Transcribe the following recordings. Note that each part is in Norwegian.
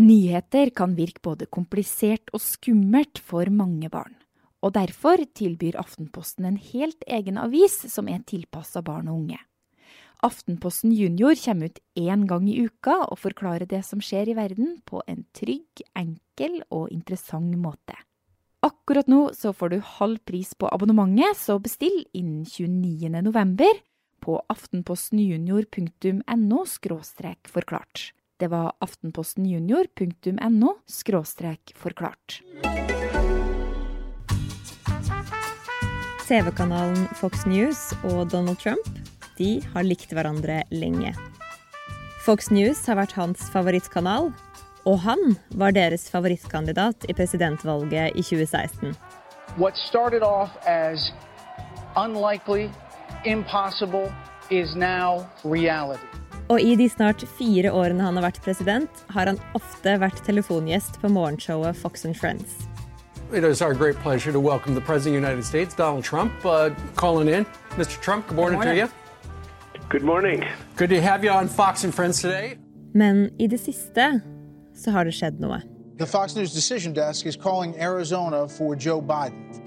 Nyheter kan virke både komplisert og skummelt for mange barn. Og derfor tilbyr Aftenposten en helt egen avis som er tilpassa barn og unge. Aftenposten Junior kommer ut én gang i uka og forklarer det som skjer i verden på en trygg, enkel og interessant måte. Akkurat nå så får du halv pris på abonnementet, så bestill innen 29. november på aftenpostenjunior.no forklart. Det var aftenpostenjunior.no forklart. TV-kanalen Fox News og Donald Trump de har likt hverandre lenge. Fox News har vært hans favorittkanal, og han var deres favorittkandidat i presidentvalget i 2016. What started off as unlikely, impossible, is now reality. Og i de snart fire årene han har vært president, har han ofte vært telefongjest på morgenshowet Fox and Friends. It is our great pleasure to welcome the President of the United States, Donald Trump, uh, calling in. Mr. Trump, good morning, good morning, to you. Good morning. Good to have you on Fox and Friends today. Men i det siste så har det skjedd noe. The Fox News decision desk is calling Arizona for Joe Biden.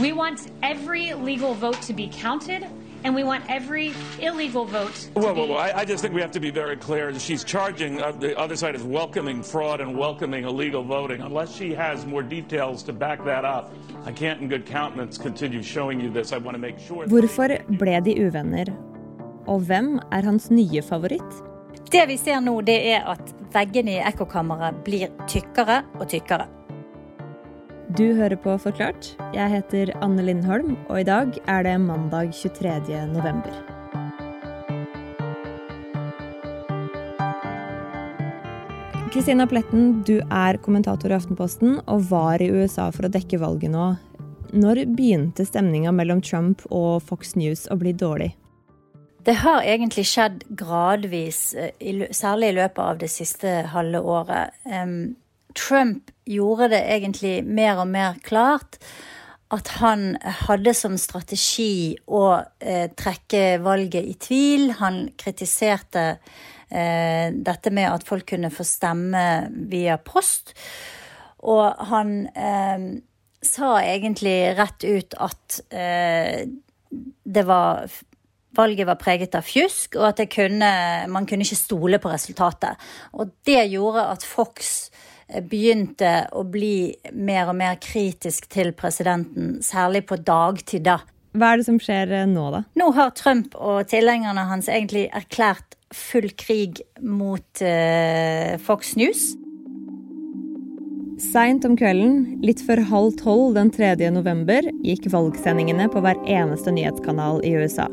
We want every legal vote to be counted and we want every illegal vote. Well, well, well I, I, just think we have to be very clear. She's charging uh, the other side is welcoming fraud and welcoming illegal voting. Unless she has more details to back that up, I can't, in good countenance, continue showing you this. I want to make sure. Hvorfor ble de uvenner? Og hvem er hans nye favoritt? Det vi ser nå, det er at veggene i ekkokammeret blir tykkere og tykkere. Du hører på Forklart. Jeg heter Anne Lindholm, og i dag er det mandag 23. november. Kristina Pletten, du er kommentator i Aftenposten og var i USA for å dekke valget nå. Når begynte stemninga mellom Trump og Fox News å bli dårlig? Det har egentlig skjedd gradvis, eh, særlig i løpet av det siste halve året. Trump gjorde det egentlig mer og mer klart at han hadde som strategi å eh, trekke valget i tvil. Han kritiserte eh, dette med at folk kunne få stemme via post. Og han eh, sa egentlig rett ut at eh, det var valget var preget av fjusk, og at kunne, man kunne ikke stole på resultatet. Og det gjorde at Fox begynte å bli mer og mer kritisk til presidenten, særlig på dagtid, da. Hva er det som skjer eh, nå, da? Nå har Trump og tilhengerne hans egentlig erklært full krig mot uh, Fox News. Seint om kvelden, litt før halv tolv den 3. november, gikk valgsendingene på hver eneste nyhetskanal i USA.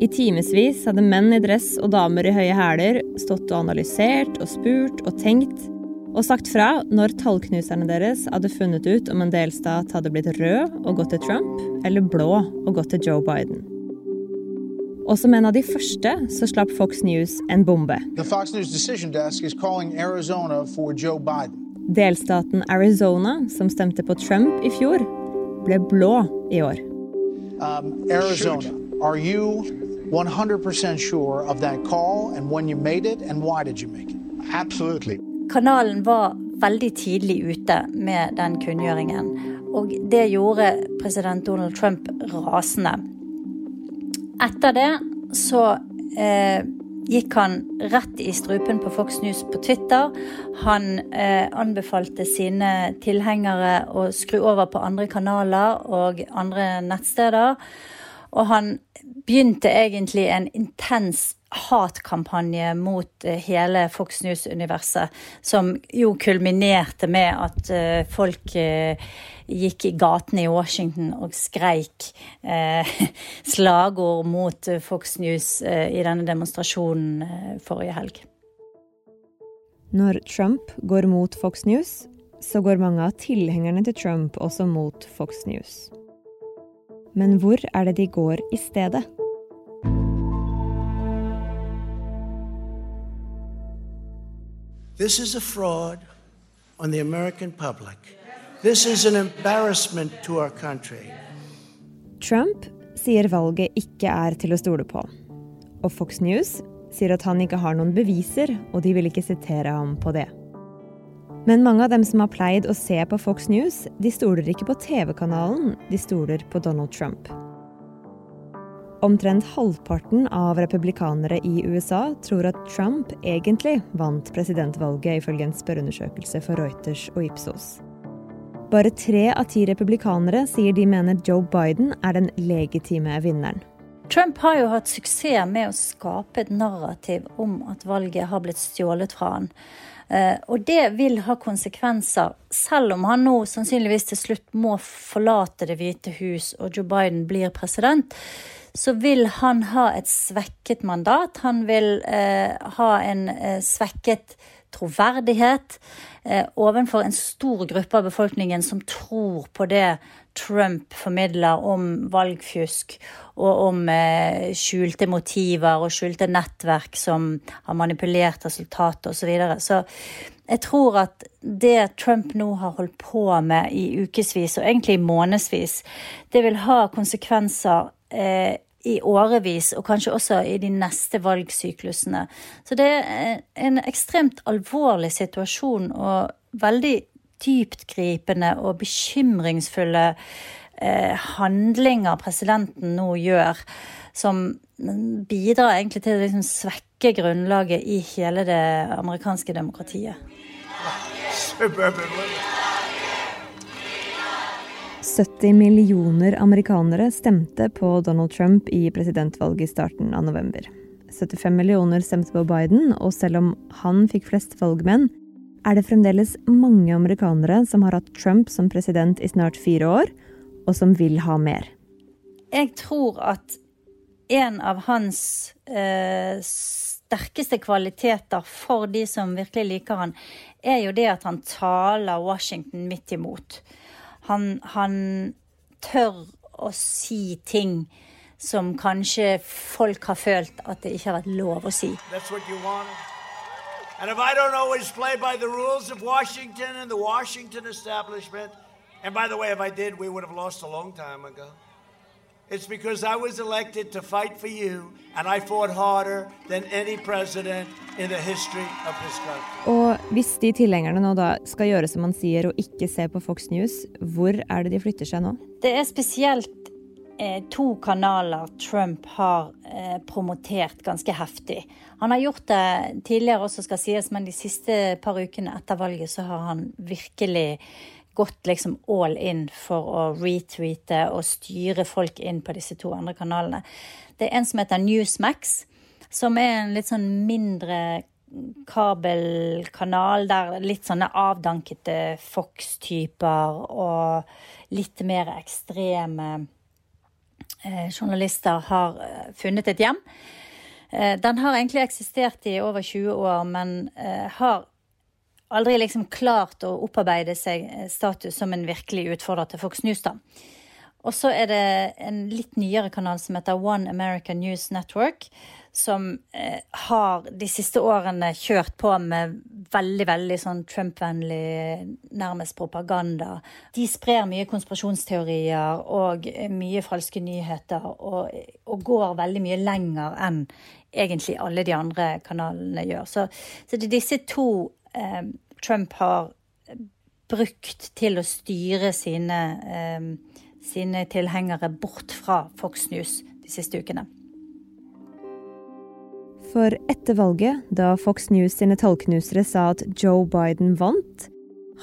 I timevis hadde menn i dress og damer i høye hæler stått og analysert og spurt og tenkt og sagt fra når tallknuserne deres hadde funnet ut om en delstat hadde blitt rød og gått til Trump, eller blå og gått til Joe Biden. Og som en av de første så slapp Fox News en bombe. Delstaten Arizona, som stemte på Trump i fjor, ble blå i år. Um, Arizona, are you 100% sure of that call and when you made it and why did you make it? Absolutely. Kanalen var veldig tidlig ute med den kunngjøringen. Og det gjorde president Donald Trump rasende. Etter det så eh, gikk han rett i strupen på Fox News på Twitter. Han eh, anbefalte sine tilhengere å skru over på andre kanaler og andre nettsteder. Og han begynte egentlig en intens hatkampanje mot eh, hele Fox News-universet, som jo kulminerte med at eh, folk eh, gikk i gatene i Washington og skreik slagord mot Fox News i denne demonstrasjonen forrige helg. Når Trump går mot Fox News, så går mange av tilhengerne til Trump også mot Fox News. Men hvor er det de går i stedet? This is a fraud on the American public. This is an embarrassment to our country. Trump sier valget ikke er til å stole på. Og Fox News sier at han ikke har noen beviser, og de vil ikke sitere ham på det. Men mange av dem som har pleid å se på Fox News, de stoler ikke på TV-kanalen, de stoler på Donald Trump. Omtrent halvparten av republikanere i USA tror at Trump egentlig vant presidentvalget, ifølge en spørreundersøkelse for Reuters og Ipsos. Bare tre av ti republikanere sier de mener Joe Biden er den legitime vinneren. Trump har jo hatt suksess med å skape et narrativ om at valget har blitt stjålet fra han. Eh, og det vil ha konsekvenser, selv om han nå sannsynligvis til slutt må forlate Det hvite hus og Joe Biden blir president så vil han ha et svekket mandat. Han vil eh, ha en eh, svekket troverdighet eh, overfor en stor gruppe av befolkningen som tror på det Trump formidler om valgfjusk og om eh, skjulte motiver og skjulte nettverk som har manipulert resultatet osv. Så, videre. så jeg tror at det Trump nå har holdt på med i ukevis, og egentlig månedsvis, det vil ha konsekvenser eh, i årevis, og kanskje også i de neste valgsyklusene. Så det er en ekstremt alvorlig situasjon og veldig dyptgripende og bekymringsfulle eh, handlinger presidenten nå gjør, som bidrar egentlig til å liksom svekke grunnlaget i hele det amerikanske demokratiet. Suburban 70 millioner amerikanere stemte på Donald Trump i presidentvalget i starten av november. 75 millioner stemte på Biden, og selv om han fikk flest valgmenn, er det fremdeles mange amerikanere som har hatt Trump som president i snart fire år, og som vil ha mer. Jeg tror at en av hans eh, sterkeste kvaliteter for de som virkelig liker han, er jo det at han taler Washington midt imot. Han, han tør å si ting som kanskje folk har følt at det ikke har vært lov å si. And if I don't always play by the rules of Washington and the Washington establishment, and by the way, if I did, we would have lost a long time ago. It's because I was elected to fight for you, and I fought harder than any president in the history of this country. Og hvis de tilhengerne nå da skal gjøre som man sier og ikke se på Fox News, hvor er det de flytter seg nå? Det er spesielt eh, to kanaler Trump har eh, promotert ganske heftig. Han har gjort det tidligere også, skal sies, men de siste par ukene etter valget så har han virkelig gått liksom all in for å retweete og styre folk inn på disse to andre kanalene. Det er en som heter Newsmax, som er en litt sånn mindre kabelkanal der litt sånne avdankete Fox-typer og litt mer ekstreme eh, journalister har eh, funnet et hjem. Eh, den har egentlig eksistert i over 20 år, men har aldri liksom klart å opparbeide seg eh, status som en virkelig utfordrer til Fox News. da. Og så er det en litt nyere kanal som heter One American News Network, som eh, har de siste årene kjørt på med veldig veldig sånn Trump-vennlig, nærmest propaganda. De sprer mye konspirasjonsteorier og mye falske nyheter, og, og går veldig mye lenger enn egentlig alle de andre kanalene gjør. Så, så det er disse to eh, Trump har brukt til å styre sine, eh, sine tilhengere bort fra Fox News de siste ukene. For etter valget, da Fox News sine tallknusere sa at Joe Biden vant,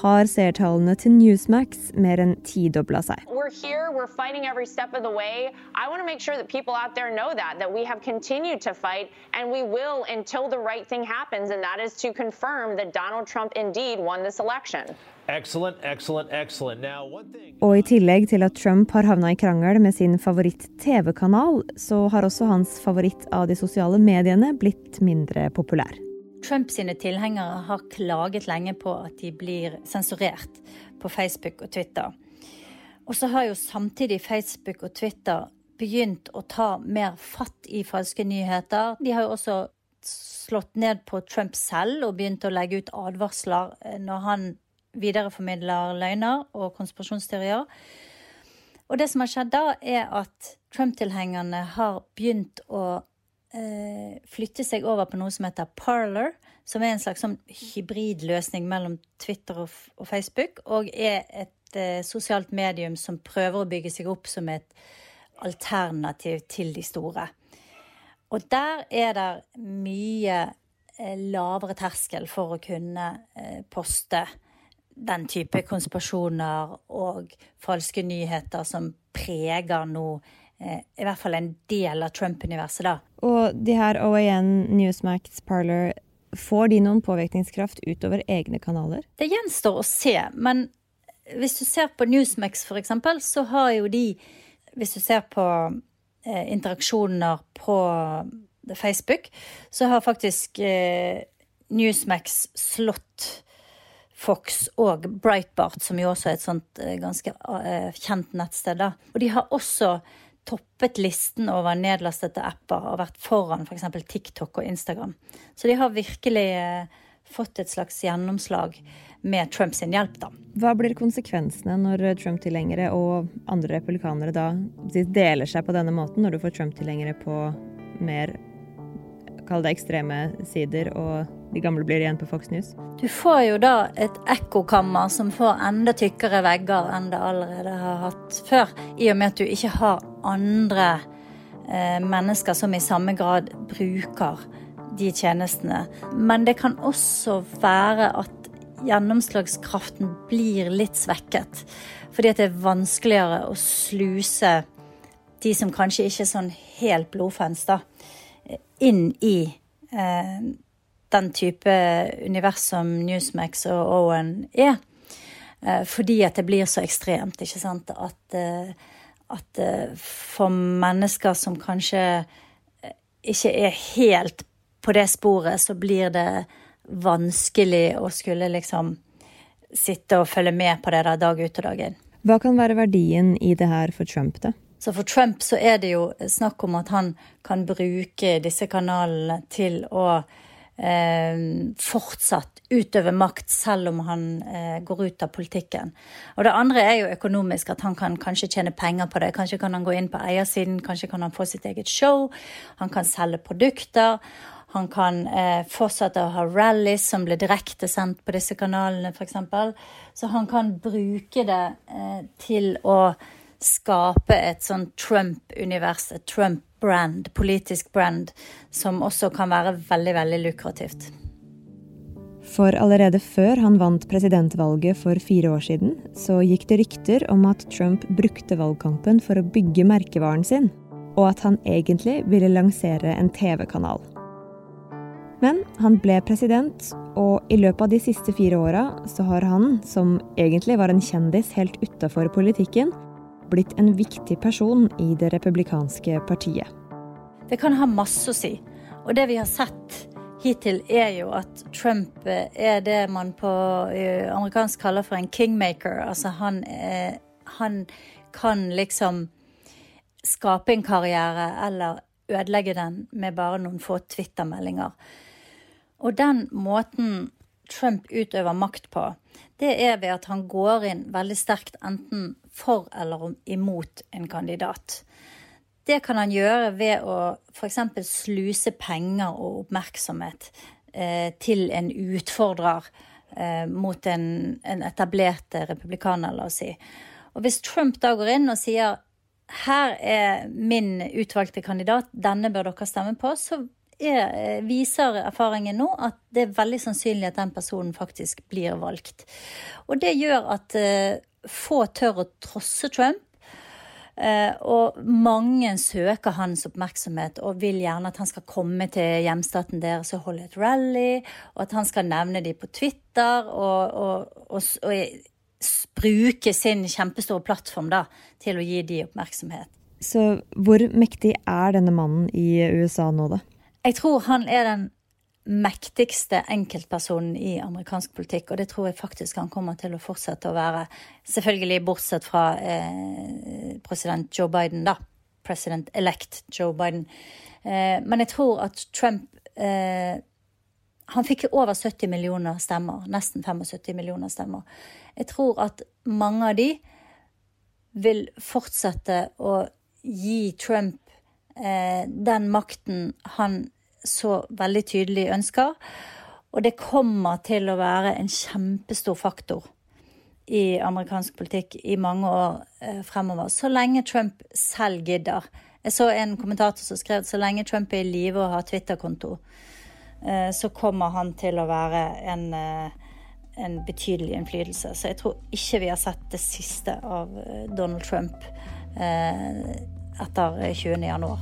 har seertallene til Newsmax mer enn tidobla seg. We're here, we're fighting every step of the way. I want to make sure that people out there know that, that we have continued to fight, and we will until the right thing happens, and that is to confirm that Donald Trump indeed won this election. Excellent, excellent, excellent. Now, thing... Og i tillegg til at Trump har havna i krangel med sin favoritt-TV-kanal, så har også hans favoritt av de sosiale mediene blitt mindre populær. Trump sine tilhengere har klaget lenge på at de blir sensurert på Facebook og Twitter. Og så har jo samtidig Facebook og Twitter begynt å ta mer fatt i falske nyheter. De har jo også slått ned på Trump selv og begynt å legge ut advarsler eh, når han videreformidler løgner og konspirasjonsteorier. Og det som har skjedd da, er at Trump-tilhengerne har begynt å eh, flytte seg over på noe som heter Parler, som er en slags sånn hybridløsning mellom Twitter og, og Facebook, og er et eh, sosialt medium som prøver å bygge seg opp som et alternativ til de store. Og der er det mye eh, lavere terskel for å kunne eh, poste den type konspirasjoner og falske nyheter som preger nå i hvert fall en del av Trump-universet, da. Og de her OAN, Newsmax, Parler, får de noen påvirkningskraft utover egne kanaler? Det gjenstår å se, men hvis du ser på Newsmax for eksempel, så har jo de Hvis du ser på eh, interaksjoner på Facebook, så har faktisk eh, Newsmax slått Fox og Breitbart, som jo også er et sånt eh, ganske uh, kjent nettsted. da. Og de har også toppet listen over nedlastede apper og vært foran f.eks. For TikTok og Instagram. Så de har virkelig uh, fått et slags gjennomslag med Trumps hjelp, da. Hva blir konsekvensene når Trump-tilhengere og andre republikanere da deler seg på denne måten, når du får Trump-tilhengere på mer kall det ekstreme sider, og de gamle blir igjen på Fox News? Du får jo da et ekkokammer som får enda tykkere vegger enn det allerede har hatt før, i og med at du ikke har andre eh, mennesker som i samme grad bruker de tjenestene. Men det kan også være at gjennomslagskraften blir litt svekket. Fordi at det er vanskeligere å sluse de som kanskje ikke er sånn helt blodfans, da, inn i eh, den type univers som Newsmax og Owen er. Eh, fordi at det blir så ekstremt, ikke sant. At, eh, at eh, for mennesker som kanskje ikke er helt på det sporet, så blir det vanskelig å skulle liksom sitte og følge med på det der dag ut og dag inn. Hva kan være verdien i det her for Trump, da? Så for Trump så er det jo snakk om at han kan bruke disse kanalene til å fortsatt utøver makt selv om han eh, går ut av politikken. Og det andre er jo økonomisk, at han kan kanskje tjene penger på det. Kanskje kan han gå inn på eiersiden, kanskje kan han få sitt eget show. Han kan selge produkter. Han kan eh, fortsette å ha rallies som blir direkte sendt på disse kanalene, f.eks. Så han kan bruke det eh, til å skape et sånn Trump-univers, et Trump-brand, politisk brand, som også kan være veldig, veldig lukrativt. For allerede før han vant presidentvalget for fire år siden, så gikk det rykter om at Trump brukte valgkampen for å bygge merkevaren sin, og at han egentlig ville lansere en TV-kanal. Men han ble president, og i løpet av de siste fire åra så har han, som egentlig var en kjendis helt utafor politikken, blitt en viktig person i det republikanske partiet. Det kan ha masse å si. Og det vi har sett hittil, er jo at Trump eh, er det man på eh, amerikansk kaller for en kingmaker. Altså han, han kan liksom skape en karriere eller ødelegge den med bare noen få Twitter-meldinger. Og den måten Trump utøver makt på, det er ved at han går inn veldig sterkt enten for eller imot en kandidat. Det kan han gjøre ved å f.eks. sluse penger og oppmerksomhet eh, til en utfordrer eh, mot en, en etablert republikaner, la oss si. Og hvis Trump da går inn og sier her er min utvalgte kandidat, denne bør dere stemme på, så er, eh, viser erfaringen nå at det er veldig sannsynlig at den personen faktisk blir valgt. Og det gjør at uh, få tør å trosse Trump. Uh, og mange søker hans oppmerksomhet og vil gjerne at han skal komme til hjemstaten deres og holde et rally, og at han skal nevne dem på Twitter og, og, og, og bruke sin kjempestore plattform da, til å gi dem oppmerksomhet. Så hvor mektig er denne mannen i USA nå, da? Jeg tror han er den mektigste enkeltpersonen i amerikansk politikk, og det tror jeg faktisk han kommer til å fortsette å være. Selvfølgelig bortsett fra eh, president Joe Biden, da. President elect Joe Biden. Eh, men jeg tror at Trump eh, Han fikk over 70 millioner stemmer. Nesten 75 millioner stemmer. Jeg tror at mange av de vil fortsette å gi Trump den makten han så veldig tydelig ønsker. Og det kommer til å være en kjempestor faktor i amerikansk politikk i mange år eh, fremover. Så lenge Trump selv gidder. Jeg så en kommentator som skrev så lenge Trump er i live og har Twitter-konto, eh, så kommer han til å være en, eh, en betydelig innflytelse. Så jeg tror ikke vi har sett det siste av Donald Trump etter 20. januar.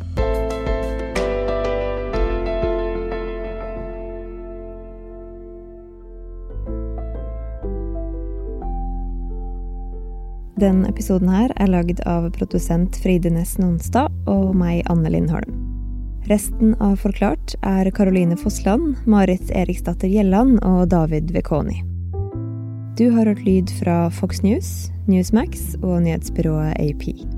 Den episoden her er lagd av produsent Fride Næss Nonstad og meg, Anne Lindholm. Resten av Forklart er Caroline Fossland, Marit Eriksdatter Gjelland og David Vekoni. Du har hørt lyd fra Fox News, Newsmax og nyhetsbyrået AP.